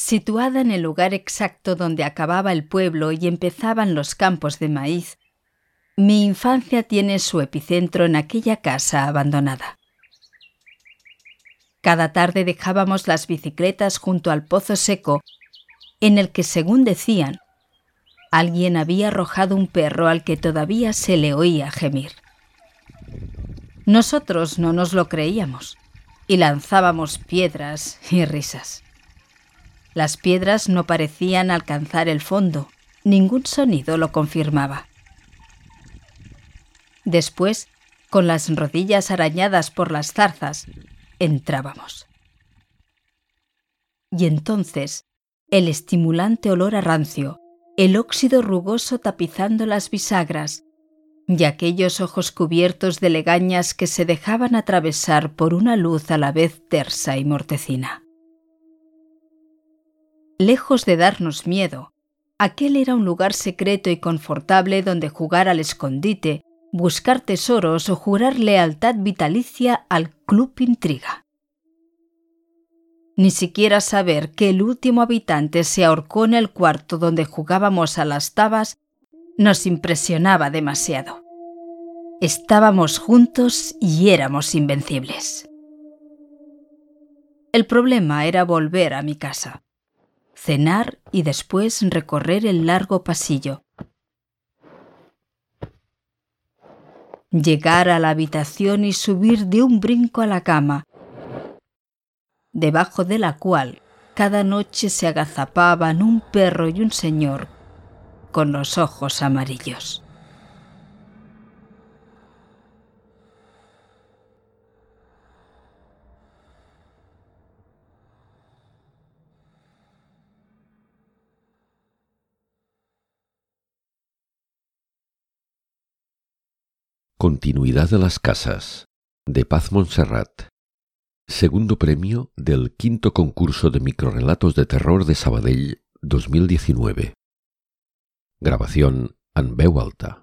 Situada en el lugar exacto donde acababa el pueblo y empezaban los campos de maíz, mi infancia tiene su epicentro en aquella casa abandonada. Cada tarde dejábamos las bicicletas junto al pozo seco, en el que, según decían, alguien había arrojado un perro al que todavía se le oía gemir. Nosotros no nos lo creíamos y lanzábamos piedras y risas. Las piedras no parecían alcanzar el fondo, ningún sonido lo confirmaba. Después, con las rodillas arañadas por las zarzas, entrábamos. Y entonces, el estimulante olor a rancio, el óxido rugoso tapizando las bisagras, y aquellos ojos cubiertos de legañas que se dejaban atravesar por una luz a la vez tersa y mortecina. Lejos de darnos miedo, aquel era un lugar secreto y confortable donde jugar al escondite buscar tesoros o jurar lealtad vitalicia al Club Intriga. Ni siquiera saber que el último habitante se ahorcó en el cuarto donde jugábamos a las tabas nos impresionaba demasiado. Estábamos juntos y éramos invencibles. El problema era volver a mi casa, cenar y después recorrer el largo pasillo, llegar a la habitación y subir de un brinco a la cama, debajo de la cual cada noche se agazapaban un perro y un señor con los ojos amarillos. Continuidad de las casas, de Paz Montserrat. Segundo premio del quinto concurso de microrelatos de terror de Sabadell 2019. Grabación en veu alta.